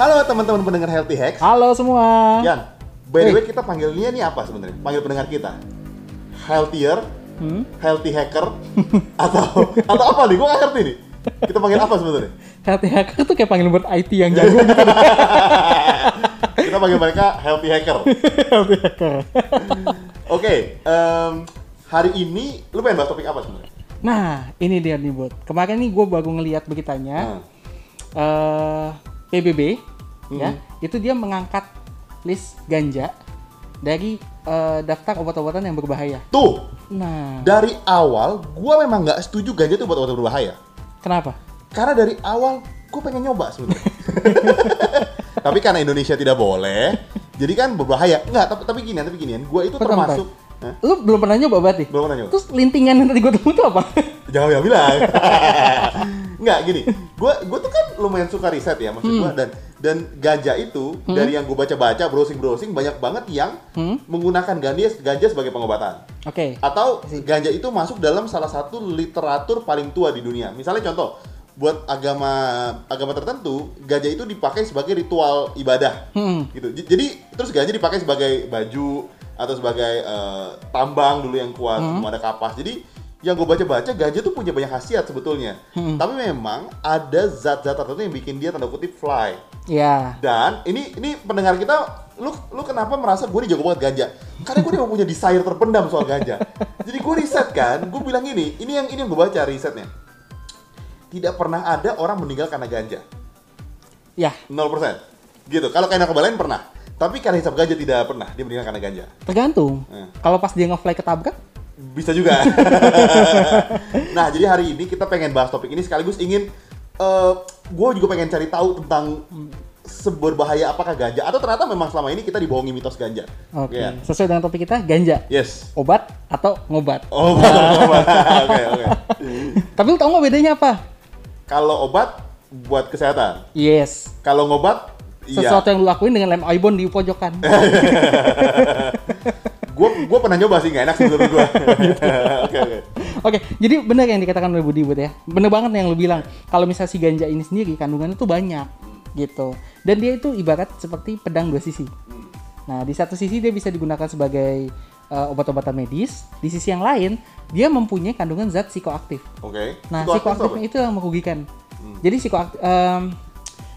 Halo teman-teman pendengar Healthy Hacks. Halo semua. Yan, by the way kita panggilnya ini apa sebenarnya? Panggil pendengar kita. Healthier, Hmm? healthy hacker, atau atau apa nih? Gue gak ngerti nih. Kita panggil apa sebenarnya? Healthy hacker tuh kayak panggil buat IT yang jago gitu. Kita panggil mereka healthy hacker. Healthy hacker. Oke, em, hari ini lu pengen bahas topik apa sebenarnya? Nah, ini dia nih, Bot. Kemarin nih gue baru ngeliat beritanya. Hmm. eh PBB, ya, Hmm. itu dia mengangkat list ganja dari eh, daftar obat-obatan yang berbahaya. Tuh, Nah, dari awal gue memang nggak setuju ganja itu buat obat berbahaya. kenapa? Karena dari awal gue pengen nyoba sebenarnya. tapi karena Indonesia tidak boleh, jadi kan berbahaya. Enggak, tapi tapi gini, tapi ginian, gue itu Bentar, termasuk Hah? Lu belum pernah nyoba berarti? belum pernah nyoba. Terus lintingan yang tadi gue temu itu apa? Jangan bilang bilang. Enggak gini, gue gue tuh kan lumayan suka riset ya maksud gue dan dan ganja itu dari yang gue baca-baca browsing browsing banyak banget yang Hmm? menggunakan ganja ganja sebagai pengobatan Oke. atau ganja itu masuk dalam salah satu literatur paling tua di dunia. Misalnya contoh buat agama agama tertentu ganja itu dipakai sebagai ritual ibadah Hmm. gitu. Jadi terus ganja dipakai sebagai baju atau sebagai eh, tambang dulu yang kuat, Hmm. semua ada kapas. Jadi yang gue baca-baca ganja tuh punya banyak khasiat sebetulnya. Hmm. Tapi memang ada zat-zat tertentu yang bikin dia tanda kutip fly. Ya. Dan ini ini pendengar kita, lu lu kenapa merasa gue nih jago banget ganja? Karena gue memang punya desire terpendam soal ganja. Jadi gue riset kan, gue bilang ini, ini yang ini yang gue baca risetnya. Tidak pernah ada orang meninggal karena ganja. Ya, 0%. Gitu. Kalau kayak narkoba lain pernah. Tapi karena hisap ganja tidak pernah dia meninggal karena ganja. tergantung. Hmm. Kalau pas dia nge-fly ketabrak, Bisa juga. nah, jadi hari ini kita pengen bahas topik ini sekaligus ingin eh gue juga pengen cari tahu tentang seberbahaya apakah ganja atau ternyata memang selama ini kita dibohongi mitos ganja. oke. Iya. Sesuai dengan topik kita, ganja. Yes. Obat atau ngobat. Oh, obat. Oke, oke. Tapi lu tau nggak bedanya apa? Kalau obat buat kesehatan. Yes. Kalau ngobat iya. Sesuatu yang lu lakuin dengan lem ibon di pojokan. Gue gue pernah nyoba sih nggak enak sih menurut gue. Oke, oke. Oke, jadi benar yang dikatakan oleh Budi Bud ya. Benar banget yang lu bilang. Kalau misal si ganja ini sendiri kandungannya tuh banyak gitu. Dan dia itu ibarat seperti pedang dua sisi. Nah, di satu sisi dia bisa digunakan sebagai uh, obat-obatan medis, di sisi yang lain dia mempunyai kandungan zat psikoaktif. Oke. Nah, Psikoaktif psikoaktifnya itu yang merugikan. Jadi psikoaktif em,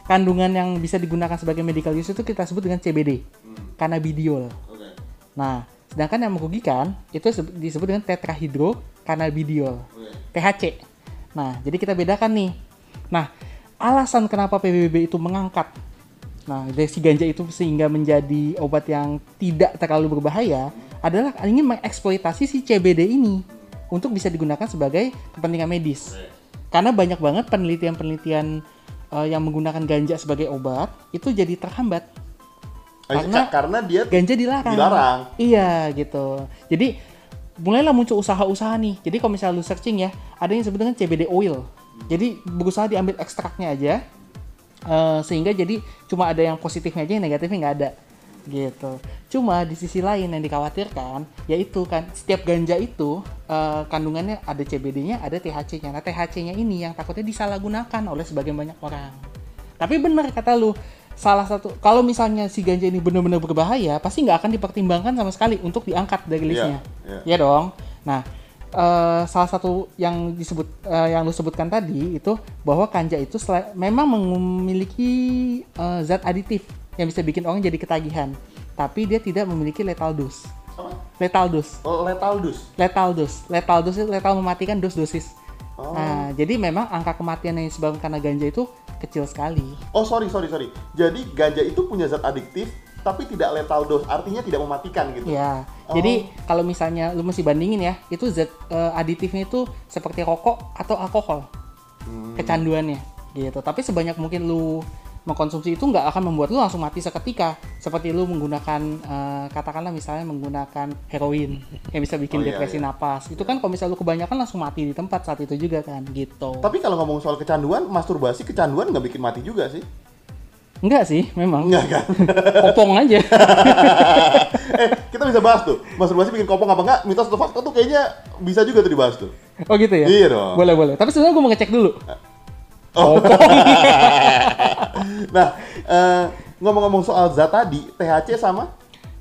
kandungan yang bisa digunakan sebagai medical use itu kita sebut dengan CBD, cannabidiol. apa? Oke. Nah, sedangkan yang merugikan itu seb- disebut dengan tetrahydrocannabidiol, Oke. THC. Nah, jadi kita bedakan nih. Nah, alasan kenapa PBB itu mengangkat nah dari si ganja itu sehingga menjadi obat yang tidak terlalu berbahaya adalah ingin mengeksploitasi si CBD ini untuk bisa digunakan sebagai kepentingan medis. Karena banyak banget penelitian-penelitian eh, yang menggunakan ganja sebagai obat itu jadi terhambat Karena- ka- karena dia ganja dilarang. Dilarang. Iya gitu. Jadi mulailah muncul usaha-usaha nih. Jadi kalau misalnya lu searching ya, ada yang disebut dengan CBD oil. Jadi berusaha diambil ekstraknya aja, eh, sehingga jadi cuma ada yang positifnya aja, yang negatifnya nggak ada. Gitu. Cuma di sisi lain yang dikhawatirkan, yaitu kan setiap ganja itu eh, kandungannya ada CBD-nya, ada THC-nya. Nah THC-nya ini yang takutnya disalahgunakan oleh sebagian banyak orang. Tapi benar kata lu, salah satu kalau misalnya si ganja ini benar-benar berbahaya, pasti nggak akan dipertimbangkan sama sekali untuk diangkat dari listnya. iya. Ya dong. Nah, eh, salah satu yang disebut eh, yang lu sebutkan tadi itu bahwa ganja itu memang memiliki eh, zat aditif yang bisa bikin orang jadi ketagihan, tapi dia tidak memiliki lethal dose. Apa? Lethal dose. Oh, Lethal dose. Lethal dose. Lethal dose itu lethal mematikan dos dosis. Oh. Nah, jadi memang angka kematian yang disebabkan karena ganja itu kecil sekali. Oh sorry sorry sorry. Jadi ganja itu punya zat adiktif tapi tidak lethal dose. Artinya tidak mematikan gitu. Ya, Oh. jadi kalau misalnya lu mesti bandingin ya, itu zat eh, aditifnya itu seperti rokok atau alkohol, Hmm. kecanduannya gitu. Tapi sebanyak mungkin lu mengkonsumsi itu nggak akan membuat lu langsung mati seketika, seperti lu menggunakan eh, katakanlah misalnya menggunakan heroin yang bisa bikin Oh, iya, depresi iya. napas. Itu kan kalau misalnya lu kebanyakan langsung mati di tempat saat itu juga kan, gitu. Tapi kalau ngomong soal kecanduan, masturbasi kecanduan nggak bikin mati juga sih. Enggak sih, memang Enggak kan? kopong aja. eh, kita bisa bahas tuh. Masturbasi bikin kopong apa enggak? Mitos atau fakta tuh kayaknya bisa juga tuh dibahas tuh. oh gitu ya? Iya dong. Boleh boleh. Tapi sebenarnya gue mau ngecek dulu. Popong. Nah, eh, ngomong-ngomong soal zat tadi, THC sama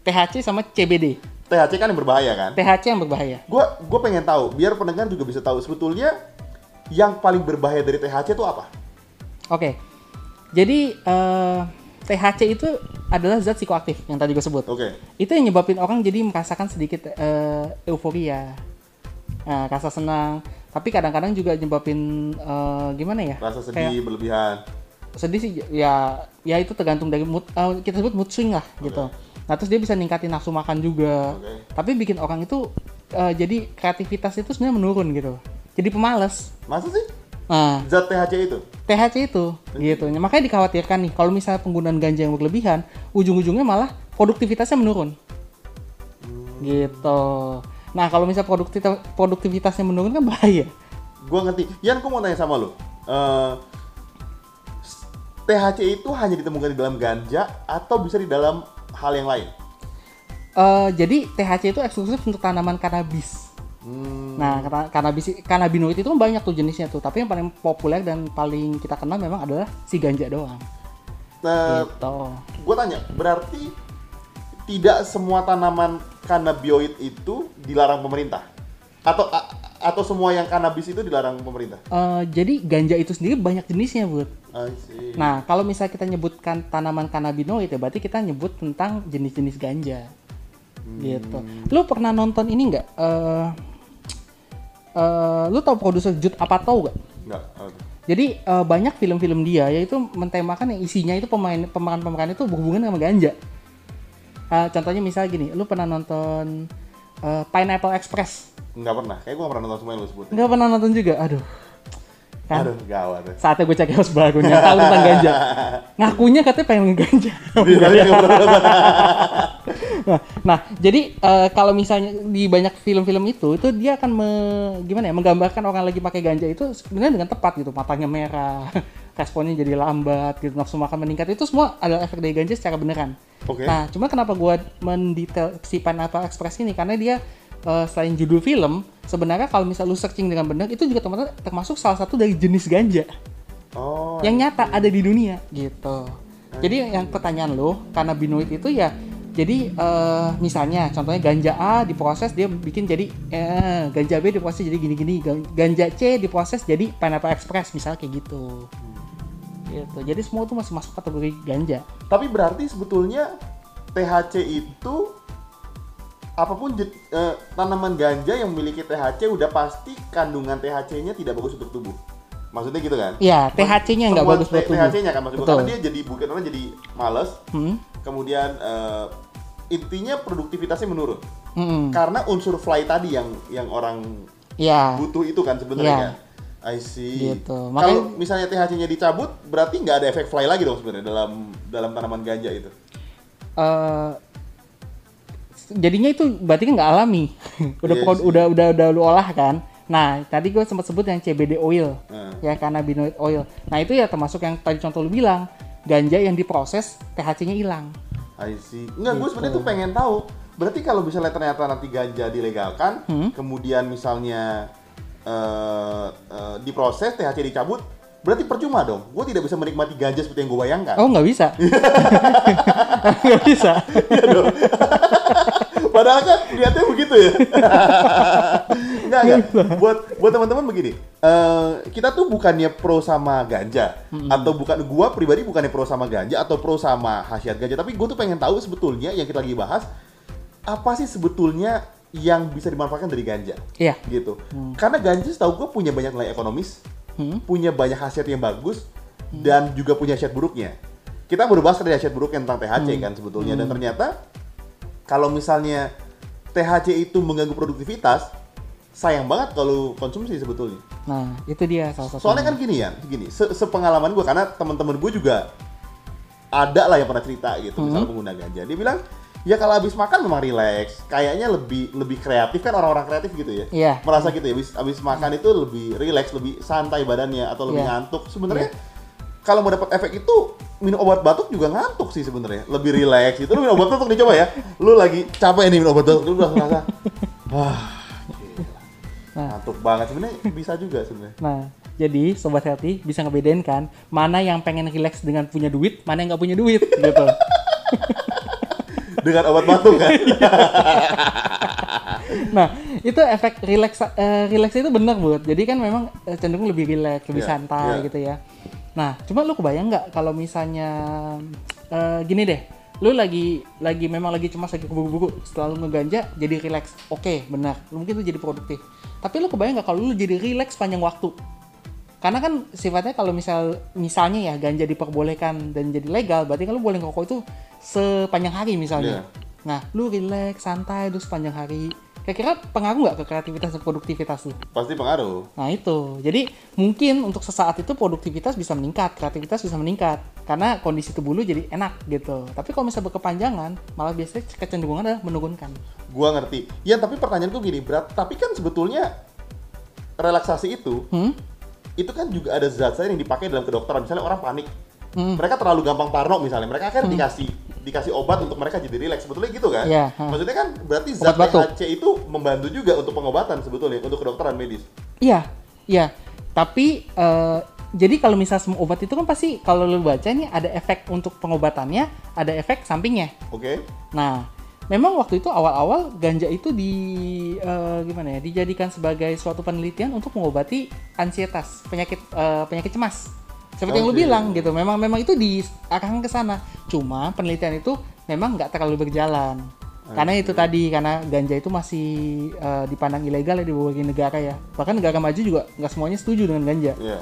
THC sama CBD. THC kan yang berbahaya kan? THC yang berbahaya. Gue gue pengen tahu, biar pendengar juga bisa tahu sebetulnya yang paling berbahaya dari THC itu apa? Oke. Jadi eh, THC itu adalah zat psikoaktif yang tadi gue sebut. Oke. Itu yang nyebabin orang jadi merasakan sedikit eh, euforia, Nah, rasa senang. Tapi kadang-kadang juga nyebabin eh, gimana ya? Rasa Kayak- sedih berlebihan. Sedih sih ya ya itu tergantung dari mood eh, kita sebut mood swing lah gitu. Nah terus dia bisa ningkatin nafsu makan juga. Oke. Tapi bikin orang itu eh, jadi kreativitas itu sebenarnya menurun gitu. Jadi pemalas. Masa sih? Nah Zat THC itu? THC itu gitu. Makanya dikhawatirkan nih kalau misalnya penggunaan ganja yang berlebihan, ujung-ujungnya malah produktivitasnya menurun. Gitu. Nah kalau misalnya produktivitas produktivitasnya menurun kan bahaya. Gue ngerti. Yan, gue mau tanya sama lo. Eh, s- THC itu hanya ditemukan di dalam ganja atau bisa di dalam hal yang lain? Eh, jadi THC itu eksklusif untuk tanaman kanabis. Hmm, Nah, karena kanabis kanabinoid itu kan banyak tuh jenisnya tuh, tapi yang paling populer dan paling kita kenal memang adalah si ganja doang. nah, Gitu. gue tanya, berarti tidak semua tanaman kanabioid itu dilarang pemerintah? Atau atau semua yang kanabis itu dilarang pemerintah? Eh, jadi ganja itu sendiri banyak jenisnya, Bud. Nah, kalau misalnya kita nyebutkan tanaman kanabinoid ya berarti kita nyebut tentang jenis-jenis ganja. Gitu. Lu pernah nonton ini nggak? Eh eh, lu tahu produser Jude Apatow nggak? Enggak. oke. Jadi eh, banyak film-film dia yaitu mentemakan yang isinya itu pemain pemeran-pemeran itu berhubungan sama ganja. Eh, contohnya misalnya gini, lu pernah nonton eh, Pineapple Express? Enggak pernah. Kayak gue pernah nonton semua yang lu sebut. Nggak pernah nonton juga? Aduh. Kan? Aduh, gawat. ya. Saatnya gue cek host barunya, tahu tentang ganja. Ngakunya katanya pengen ngeganja. Iya, iya, nonton. nah, nah, jadi eh, kalau misalnya di banyak film-film itu, itu dia akan me- gimana ya, menggambarkan orang lagi pakai ganja itu sebenarnya dengan tepat gitu, matanya merah, responnya jadi lambat, gitu, nafsu makan meningkat itu semua adalah efek dari ganja secara beneran. Oke. Nah, cuma kenapa gua mendetail si Pineapple Express ini karena dia eh, selain judul film, sebenarnya kalau misal lu searching dengan benar itu juga termasuk, termasuk salah satu dari jenis ganja Oh, yang nyata ada di dunia gitu. Jadi yang pertanyaan lo, cannabinoid itu ya jadi eh, misalnya contohnya ganja A diproses dia bikin jadi eh, ganja B diproses jadi gini-gini, Gan- ganja C diproses jadi pineapple express misalnya kayak gitu. Gitu. Jadi semua itu masih masuk kategori ganja. Tapi berarti sebetulnya THC itu apa pun eh, tanaman ganja yang memiliki THC udah pasti kandungan THC-nya tidak bagus untuk tubuh. Maksudnya gitu kan? Iya, THC-nya nggak bagus buat tubuh. THC-nya kan maksud gua. Betul. karena dia jadi bukan orang jadi males, Hmm? kemudian eh, intinya produktivitasnya menurun. Mm-mm. Karena unsur fly tadi yang yang orang Iya. butuh itu kan sebenarnya kan. I see. Gitu. Kalau misalnya THC-nya dicabut, berarti nggak ada efek fly lagi dong sebenarnya dalam dalam tanaman ganja itu. eh jadinya itu berarti kan nggak alami. udah Iya pro- sih. udah udah udah lu olah kan. Nah, tadi gue sempat sebut yang CBD oil, Nah. ya cannabinoid oil. Nah, itu ya termasuk yang tadi contoh lu bilang, ganja yang diproses THC-nya hilang. I see. Enggak, gue Gitu. sebenarnya tuh pengen tahu. Berarti kalau misalnya ternyata nanti ganja dilegalkan, Hmm. kemudian misalnya eh, diproses, THC dicabut, berarti percuma dong. Gue tidak bisa menikmati ganja seperti yang gue bayangkan. Oh, nggak bisa. Nggak bisa. Iya dong. Padahal kan lihatnya begitu ya. enggak, enggak. Buat buat teman-teman begini. eh, kita tuh bukannya pro sama ganja atau bukan gua pribadi bukannya pro sama ganja atau pro sama khasiat ganja, tapi gue tuh pengen tahu sebetulnya yang kita lagi bahas apa sih sebetulnya yang bisa dimanfaatkan dari ganja Iya. gitu. Karena ganja setahu gue punya banyak nilai ekonomis, Hmm. punya banyak khasiat yang bagus dan juga punya khasiat buruknya. Kita baru bahas tadi khasiat buruknya tentang THC kan sebetulnya dan ternyata kalau misalnya THC itu mengganggu produktivitas, sayang banget kalau konsumsi sebetulnya. Nah, itu dia salah satu. Soalnya kan gini ya, gini, se sepengalaman gue karena teman-teman gue juga ada lah yang pernah cerita gitu, misalnya pengguna ganja. Dia bilang, ya kalau habis makan memang rileks, kayaknya lebih lebih kreatif kan orang-orang kreatif gitu ya. Iya. Merasa gitu ya, habis habis makan itu lebih rileks, lebih santai badannya atau lebih Iya. ngantuk. Sebenarnya kalau mau dapat efek itu minum obat batuk juga ngantuk sih sebenarnya, lebih rileks gitu. Lu minum obat batuk dicoba ya. Lu lagi capek nih minum obat batuk, lu udah ngerasa wah. Nah. ngantuk banget sebenarnya bisa juga sebenarnya. Nah, Jadi sobat healthy bisa ngebedain kan mana yang pengen relax dengan punya duit, mana yang nggak punya duit gitu. Dengan obat batuk kan? nah itu efek relax eh, relax itu benar buat. Jadi kan memang eh, cenderung lebih relax, lebih Iya, santai iya. gitu ya. Nah cuma lu kebayang nggak kalau misalnya eh, gini deh, lu lagi lagi memang lagi cuma lagi keburu-buru setelah lu ngeganja jadi relax, oke benar, lu mungkin lu jadi produktif. Tapi lu kebayang nggak kalau lu jadi relax panjang waktu? Karena kan sifatnya kalau misal misalnya ya ganja diperbolehkan dan jadi legal, berarti kalau boleh ngerokok itu sepanjang hari misalnya. Iya. Nah, lu relax, santai terus sepanjang hari. Kira-kira pengaruh nggak ke kreativitas dan produktivitas lu? Pasti pengaruh. Nah itu, jadi mungkin untuk sesaat itu produktivitas bisa meningkat, kreativitas bisa meningkat, karena kondisi tubuh lu jadi enak gitu. Tapi kalau misalnya berkepanjangan, malah biasanya kecenderungan adalah menurunkan. Gua ngerti. Ya tapi pertanyaanku gini, berat. Tapi kan sebetulnya relaksasi itu Hmm? Itu kan juga ada zat zat yang dipakai dalam kedokteran. Misalnya orang panik, Hmm. mereka terlalu gampang parno misalnya, mereka kan dikasih dikasih obat untuk mereka jadi rileks. Sebetulnya gitu kan? Iya, ha. Maksudnya kan berarti Obat zat batuk. THC itu membantu juga untuk pengobatan sebetulnya untuk kedokteran medis. Iya, iya. Tapi eh, jadi kalau misal semua obat itu kan pasti kalau lu baca nih ada efek untuk pengobatannya, ada efek sampingnya. Oke? Nah, memang waktu itu awal-awal ganja itu di eh, gimana ya dijadikan sebagai suatu penelitian untuk mengobati ansietas, penyakit eh, penyakit cemas. Seperti yang lu bilang gitu, memang memang itu diarahkan ke sana. Cuma penelitian itu memang nggak terlalu berjalan. Karena itu tadi, karena ganja itu masih eh, dipandang ilegal ya di berbagai negara ya. Bahkan negara maju juga nggak semuanya setuju dengan ganja. Iya.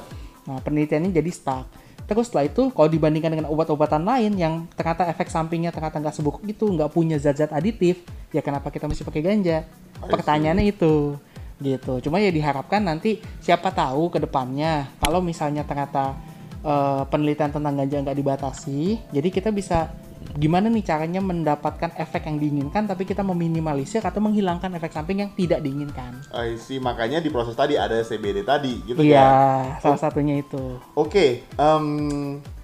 Nah, penelitiannya jadi stuck. Terus setelah itu, kalau dibandingkan dengan obat-obatan lain yang ternyata efek sampingnya ternyata nggak seburuk itu, nggak punya zat-zat aditif, ya kenapa kita mesti pakai ganja? see. Pertanyaannya itu, gitu. Cuma ya diharapkan nanti siapa tahu ke depannya, kalau misalnya ternyata eh, penelitian tentang ganja nggak dibatasi, jadi kita bisa gimana nih caranya mendapatkan efek yang diinginkan, tapi kita meminimalisir atau menghilangkan efek samping yang tidak diinginkan. I see. Makanya di proses tadi ada CBD tadi gitu Iya, kan? salah satunya itu. Oke, em,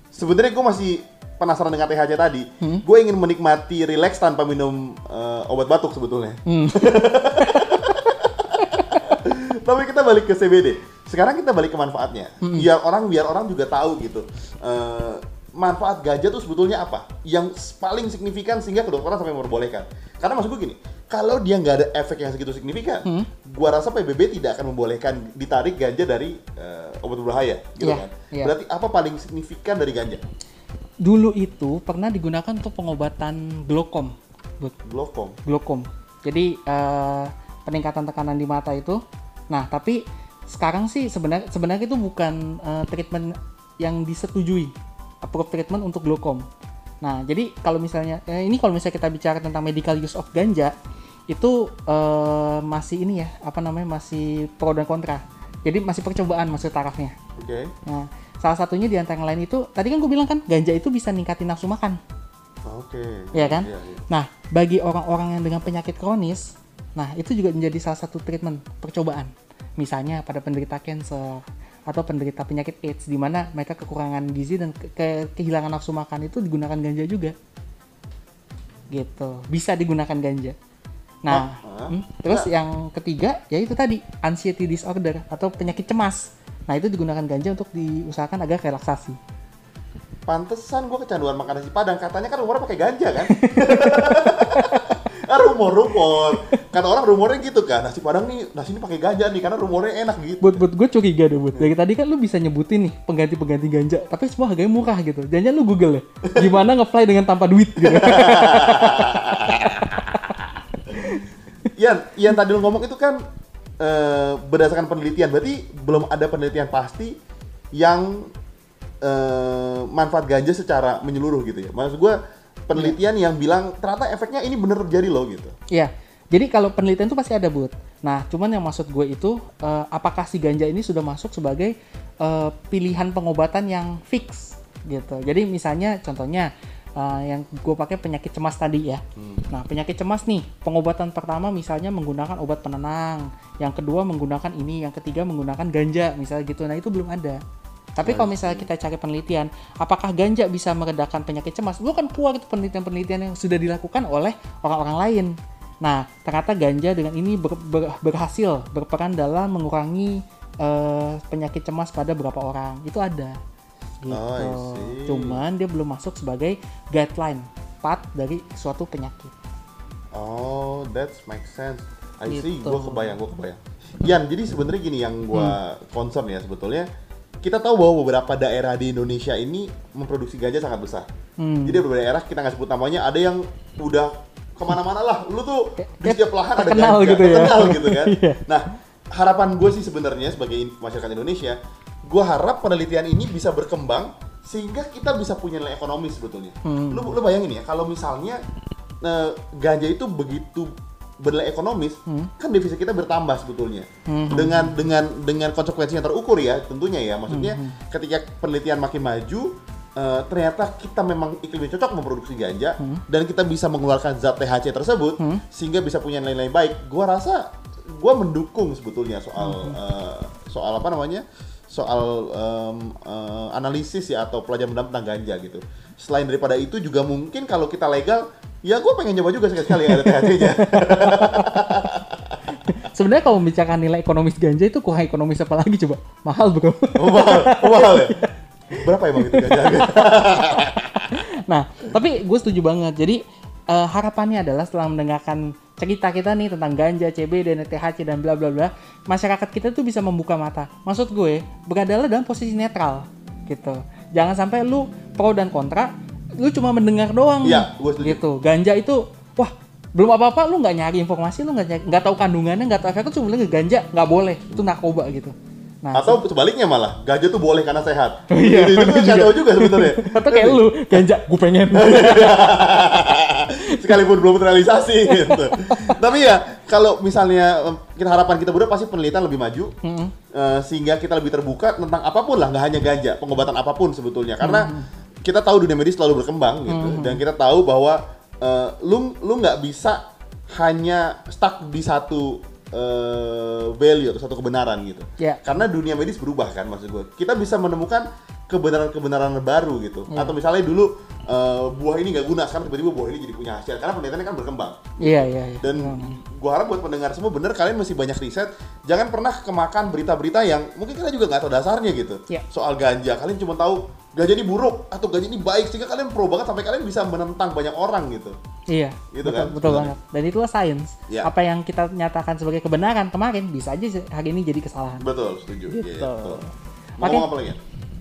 sebenarnya gue masih penasaran dengan THC tadi. Hmm? Gue ingin menikmati relax tanpa minum eh, obat batuk sebetulnya. Hmm. Tapi kita balik ke CBD. Sekarang kita balik ke manfaatnya. Hmm. Biar orang biar orang juga tahu gitu. Eh, manfaat ganja tuh sebetulnya apa? Yang paling signifikan sehingga kedokteran sampai memperbolehkan. Karena maksud gue gini, kalau dia nggak ada efek yang segitu signifikan, Hmm. gua rasa PBB tidak akan membolehkan ditarik ganja dari eh, obat berbahaya, gitu Iya, kan? iya. Berarti apa paling signifikan dari ganja? dulu itu pernah digunakan untuk pengobatan glaukom. Glaukom. glaukom. Jadi eh, peningkatan tekanan di mata itu. Nah, tapi sekarang sih sebenarnya sebenarnya itu bukan eh, treatment yang disetujui, approved treatment untuk glaukom. Nah, jadi kalau misalnya eh, ini kalau misalnya kita bicara tentang medical use of ganja itu eh, masih ini ya, apa namanya masih pro dan kontra. Jadi masih percobaan maksud tarafnya. Oke. Nah, salah satunya di antara yang lain itu, tadi kan gue bilang kan, ganja itu bisa ningkatin nafsu makan. Oke. Iya kan? Iya, iya. Nah, bagi orang-orang yang dengan penyakit kronis, nah itu juga menjadi salah satu treatment percobaan. Misalnya pada penderita cancer atau penderita penyakit AIDS di mana mereka kekurangan gizi dan ke- ke- kehilangan nafsu makan itu digunakan ganja juga. Gitu. Bisa digunakan ganja. Nah, Ah, ah. hmm, terus yang ketiga yaitu tadi anxiety disorder atau penyakit cemas. Nah, itu digunakan ganja untuk diusahakan agar relaksasi. Pantesan gue kecanduan makan nasi padang. Katanya kan rumornya pakai ganja kan? ah rumor-rumor. Kan orang rumornya gitu kan. Nasi padang nih, nasi ini pakai ganja nih karena rumornya enak gitu. buat buat gue curiga deh buat dari tadi kan lu bisa nyebutin nih pengganti pengganti ganja tapi semua harganya murah gitu jangan lu google ya gimana ngefly dengan tanpa duit gitu Ian, Ian tadi lu ngomong itu kan eh, berdasarkan penelitian. Berarti belum ada penelitian pasti yang eh, manfaat ganja secara menyeluruh gitu ya. Maksud gue penelitian yang bilang ternyata efeknya ini bener terjadi loh gitu. Iya. Jadi kalau penelitian itu pasti ada buat nah cuman yang maksud gue itu eh, apakah si ganja ini sudah masuk sebagai eh, pilihan pengobatan yang fix gitu. Jadi misalnya contohnya eh, yang gue pakai penyakit cemas tadi ya. Nah penyakit cemas nih pengobatan pertama misalnya menggunakan obat penenang yang kedua menggunakan ini yang ketiga menggunakan ganja misalnya gitu. Nah itu belum ada tapi kalau misalnya kita cari penelitian, apakah ganja bisa meredakan penyakit cemas? Lu kan keluar itu penelitian-penelitian yang sudah dilakukan oleh orang-orang lain. Nah, ternyata ganja dengan ini ber- ber- berhasil berperan dalam mengurangi eh, penyakit cemas pada berapa orang itu ada gitu Oh, see. cuman dia belum masuk sebagai guideline part dari suatu penyakit Oh, that makes sense. I see, Gitu. gue kebayang, gue kebayang. Yan, jadi sebenarnya gini yang gue Hmm. concern ya sebetulnya, kita tahu bahwa beberapa daerah di Indonesia ini memproduksi ganja sangat besar. Hmm. Jadi beberapa daerah kita nggak sebut namanya, ada yang udah ke mana-mana lah. Lu tuh di Kayak setiap lahan ada ganja, gitu ya. terkenal gitu kan. Iya. Nah, harapan gue sih sebenarnya sebagai masyarakat Indonesia, gue harap penelitian ini bisa berkembang sehingga kita bisa punya nilai ekonomis sebetulnya. Hmm. Lu, lu bayangin ya, kalau misalnya eh, ganja itu begitu bernilai ekonomis, kan devisa kita bertambah sebetulnya. Hmm. Dengan dengan dengan konsekuensi yang terukur ya, tentunya ya. Maksudnya ketika penelitian makin maju, eh, ternyata kita memang iklimnya cocok memproduksi ganja dan kita bisa mengeluarkan zat THC tersebut sehingga bisa punya nilai-nilai baik. Gua rasa gua mendukung sebetulnya soal eh, soal apa namanya? soal em, eh, analisis ya atau pelajaran mendalam tentang ganja gitu. Selain daripada itu juga mungkin kalau kita legal, ya gue pengen nyoba juga sekali-sekali ada THC-nya. sebenarnya kalau membicarakan nilai ekonomis ganja itu kurang ekonomis apa lagi coba mahal bro Oh, mahal, oh, mahal ya? Berapa emang itu ganja? Nah, tapi gue setuju banget. Jadi eh, harapannya adalah setelah mendengarkan cerita kita nih tentang ganja, CBD, dan THC dan bla bla bla, masyarakat kita tuh bisa membuka mata. Maksud gue, beradalah dalam posisi netral gitu. Jangan sampai lu pro dan kontra, lu cuma mendengar doang. Iya, gue setuju. Gitu. Ganja itu, wah belum apa-apa lu nggak nyari informasi, lu nggak nggak tahu kandungannya, nggak tahu efeknya, cuma bilang ganja nggak boleh, itu narkoba gitu. Nah, Atau sebaliknya malah, ganja tuh boleh karena sehat. Iya, itu itu nggak tahu juga sebenarnya. atau kayak lu ganja, gue pengen. Sekalipun belum terrealisasi gitu. Tapi ya, kalau misalnya kita harapan kita berdua pasti penelitian lebih maju. Mm-mm. Eh, sehingga kita lebih terbuka tentang apa pun lah, nggak hanya ganja, pengobatan apa pun sebetulnya. Karena kita tahu dunia medis selalu berkembang gitu, dan kita tahu bahwa eh, lu lu nggak bisa hanya stuck di satu eh, value atau satu kebenaran gitu. Ya. Karena dunia medis berubah kan maksud gue. Kita bisa menemukan kebenaran-kebenaran baru gitu. Atau misalnya dulu eh, buah ini nggak guna, sekarang tiba-tiba buah ini jadi punya hasil. Karena penelitiannya kan berkembang. Iya, iya, iya. Dan gua harap buat pendengar semua bener kalian masih banyak riset. Jangan pernah kemakan berita-berita yang mungkin kalian juga nggak tahu dasarnya gitu. Iya. Soal ganja, kalian cuma tahu ganja ini buruk atau ganja ini baik sehingga kalian pro banget sampai kalian bisa menentang banyak orang gitu. Iya, Gitu betul, kan, betul sebenarnya. banget. Dan itulah sains. Iya. Apa yang kita nyatakan sebagai kebenaran kemarin bisa aja hari ini jadi kesalahan. Betul, setuju. Iya, Gitu. iya, betul. Mau apa lagi?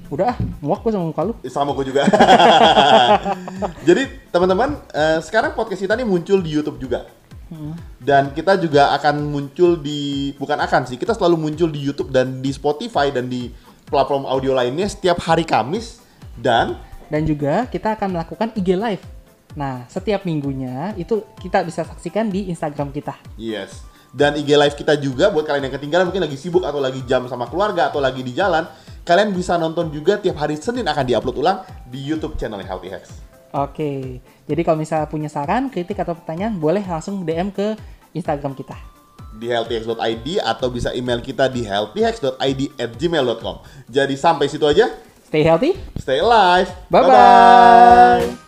Udah, ah, muak gue sama muka lu. Eh, Sama gue juga. Jadi teman-teman, eh, sekarang podcast kita nih muncul di YouTube juga. Dan kita juga akan muncul di bukan akan sih, kita selalu muncul di YouTube dan di Spotify dan di platform audio lainnya setiap hari Kamis dan Dan juga kita akan melakukan IG Live. Nah, setiap minggunya itu kita bisa saksikan di Instagram kita. yes. Dan IG live kita juga buat kalian yang ketinggalan mungkin lagi sibuk atau lagi jam sama keluarga atau lagi di jalan, kalian bisa nonton juga tiap hari Senin akan diupload ulang di YouTube channel Healthy Hacks. Oke, jadi kalau misalnya punya saran, kritik atau pertanyaan, boleh langsung DM ke Instagram kita. di healthyhacks.id atau bisa email kita di healthyhacks.id at gmail.com. Jadi sampai situ aja. Stay healthy. Stay alive. Bye-bye. Bye-bye.